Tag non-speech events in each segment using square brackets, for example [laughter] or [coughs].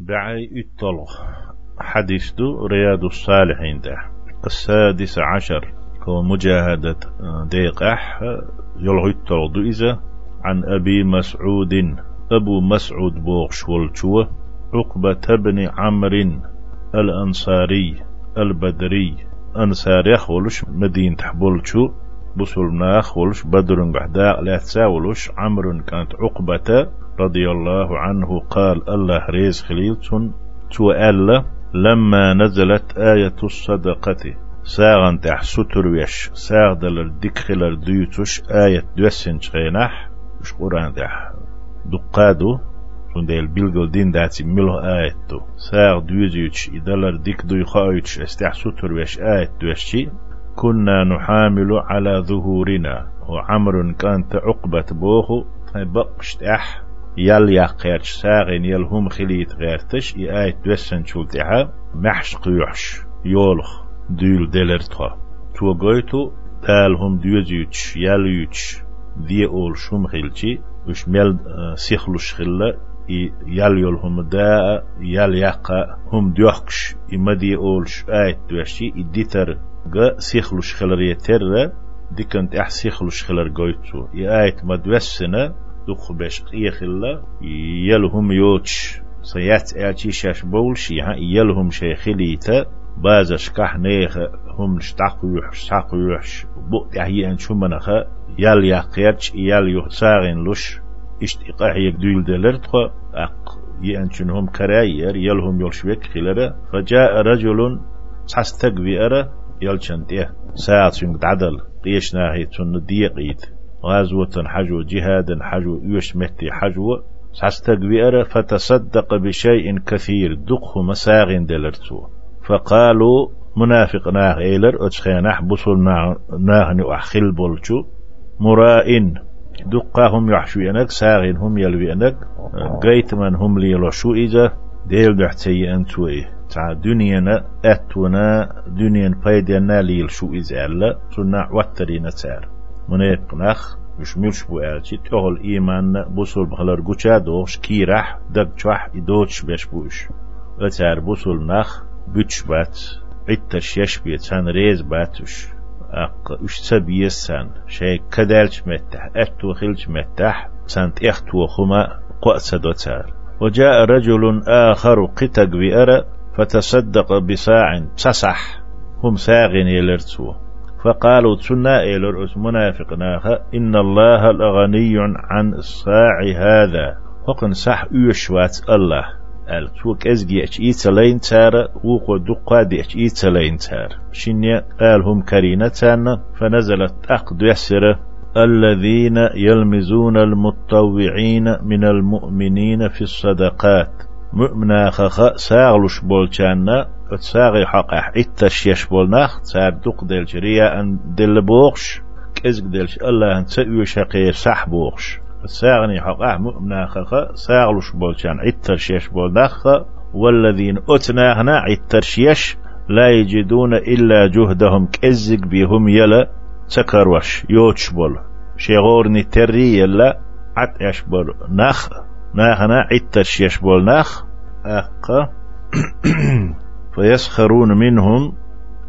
بعي اتلغ حديث دو رياض الصالحين ده. السادس عشر. هو مجاهدة ديقح يلغي دو إذا عن أبي مسعود أبو مسعود بوغش والشوة عقبة بن عمرو الأنصاري البدري أنصار يخولش مدينة حبولشو بسول ناخولش بدر بعداء لا تساولش عمرو كانت عقبة رضي الله عنه قال الله ريز خليلتون ألا لما نزلت آية الصدقة ساغن تح ستر ويش ساغ دلر ديكخلر ديوتوش آية دوسن شغينح وش قرآن تح دقادو شون ديل بيلغل دين داتي ملو آيتو ساغ دوزيوش إدلر ديك دوي خايتش استح ستر ويش آية دوشي كنا نحامل على ظهورنا وعمر كانت عقبة بوخو بقشت أح يل يقيرش ساغين يل هم خليت غيرتش إي آية دوسن شولتها محش قيوحش يولخ ديل دلرتها تو قويتو تال هم دوزيوش يليوش دي أول شم خلتي وش ميل سيخلوش خلا يال يول هم دا يال يقا هم ديوحكش إما دي أولش آية دوشي إديتر غا سيخلوش خلر يتر دي كنت أح سيخلوش خلر قويتو إي آية دخ بيش قيخلا يلهم يوتش. سيات آتي شاش بولش يلهم شيخليتا بازش كح نيخ هم شتاقو شتاقو يحش بؤ هي أن شمنخ. يال يقيرش يال يحساغن لش اشتقاح يقدول دلرتخ أق يأنشنهم كراير يلهم يلشوك خلرة. فجاء رجل تستقبي أرى يلشنتيه ساعة شنك عدل قيش ناهي تن ديقيت. غازوة حجو جهاد حجو يوش متي حجو أرى فتصدق بشيء كثير. دقه مساغن دلرتو. فقالوا منافق ناغ إيلر أتخينح بصل ناغ نؤخل بولشو مرائن دقاهم يحشو ينك ساغين هم يلوي ينك. قيت من هم لي شو إذا ديل دحتي أنتوي تع دنيا أتونا دنيا بايدنا ليل شو إذا ألا. سنع وترين تار من يقنخ مش مش بو ألتي تهل إيمان بوصل بخلر قوشا دوش كيرح دق شوح إدوش بيش بوش. أتار بوصل نخ بيتش بات عتش يشبي تان ريز باتوش. أق وش سبيسان شيء كدالش متح أتو خلش متح سانت إختو خما قوأس دوتار وجاء رجل آخر قتق بأرى فتصدق بساع تسح هم ساغن يلرتو فقالوا تنا إلر منافق ناخا إن الله الأغني عن الصاع هذا. وقن صح يشوات الله. ال توك أزجي أش إيتلين تار وقو دقا دي أش إيتلين تار. شنيا قال هم فنزلت أقد يسر. الذين يلمزون المتطوعين من المؤمنين في الصدقات. مؤمنا خخ ساغلوش بولشانا تساغي حق اتش يشبولناخ تسار ديل جريا ان دل بوغش كزق ديلش الله ان تسأيو شقير صح بوغش ساغني حقاه مؤمنا خخ ساغلوش بولشان عتر شيش بولدخ والذين أتناهنا عتر شيش لا يجدون إلا جهدهم كزق بهم يلا تكروش يوتش بول شغورني تري يلا عت يش بول نخ ناهنا عتر شيش بول نخ أق. [coughs] فيسخرون منهم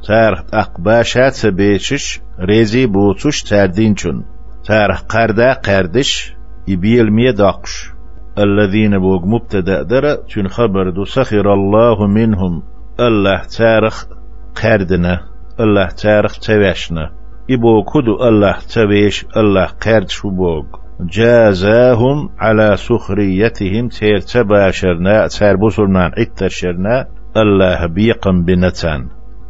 تارخ أقباشات سبيشش ريزي بوتوش تاردينشون تارخ قردا قردش يبيل مية داقش الذين بوق مبتدأ درا تن خبر دو سخر الله منهم. الله تارخ قردنا الله تارخ تواشنا إبو كدو الله تويش الله قرد شو بوق. جازاهم على سخريتهم تير تباشرنا تير بصرنا عتشرنا الله بيقم بنتان.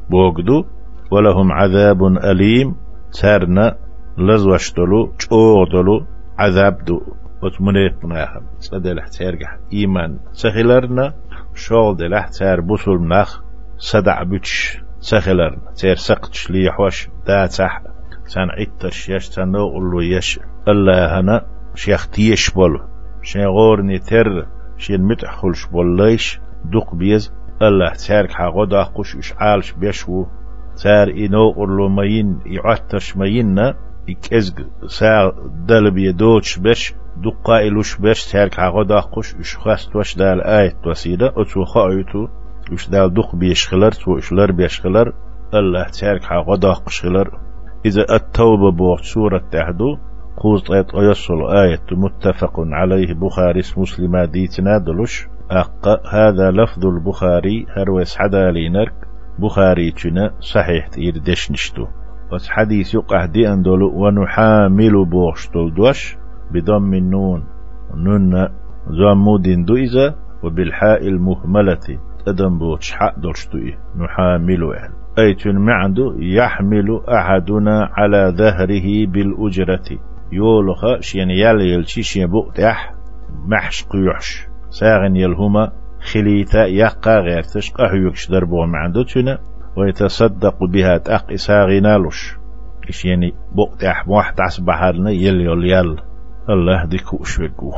بوغدو ولهم عذاب أليم تارنا لزوشتلو چوغدلو عذاب دو وتمنيت مناخم صدى لحتيرجح إيمان. سخلرنا شغل دي لحتير بوصل مناخ بوش سخلرنا تير سقتش لي حوش دا تح سان عتش يش تنو قلو يش الله هنا شيخ تيش بول شيغورني تر شين متحخلش بوليش دوق بيز الله تارك حاغو دا قش إشعالش بيشو تار إنو قلو مين يعتش ميننا إكزق ساعة دلبي دوتش بش دقا إلوش بيش تارك عقود أخوش إش خاست وش دال آية وسيدة أتو خايتو إش دال دق بيشخلر تو إشلر بيشخلر الله تارك عقود أخوشخلر إذا التوبة بوقت سورة تحدو قوز طيط يصل آية متفق عليه بخاري مسلمة ديتنا دلوش أق هذا لفظ البخاري هروس حدا لينرك بخاري تنا صحيح تير دشنشتو بس حديث يقع دي أندولو ونحامل بوشتل دوش بضم النون نون زمود دوئزة وبالحاء المهملة أدم بوش حق درشتوئي نحامل أهل أي عنده يحمل أحدنا على ظهره بالأجرة. يولخ شين يال يلشي شين بؤتح محش قيوحش ساغن يلهما خليتا يقا غير تشقى هيوكش دربو عنده تنا ويتصدق بها تأق إساغنالوش إش يعني بؤتح موحد عصبحالنا يل يل يل الله ديكو أشوكو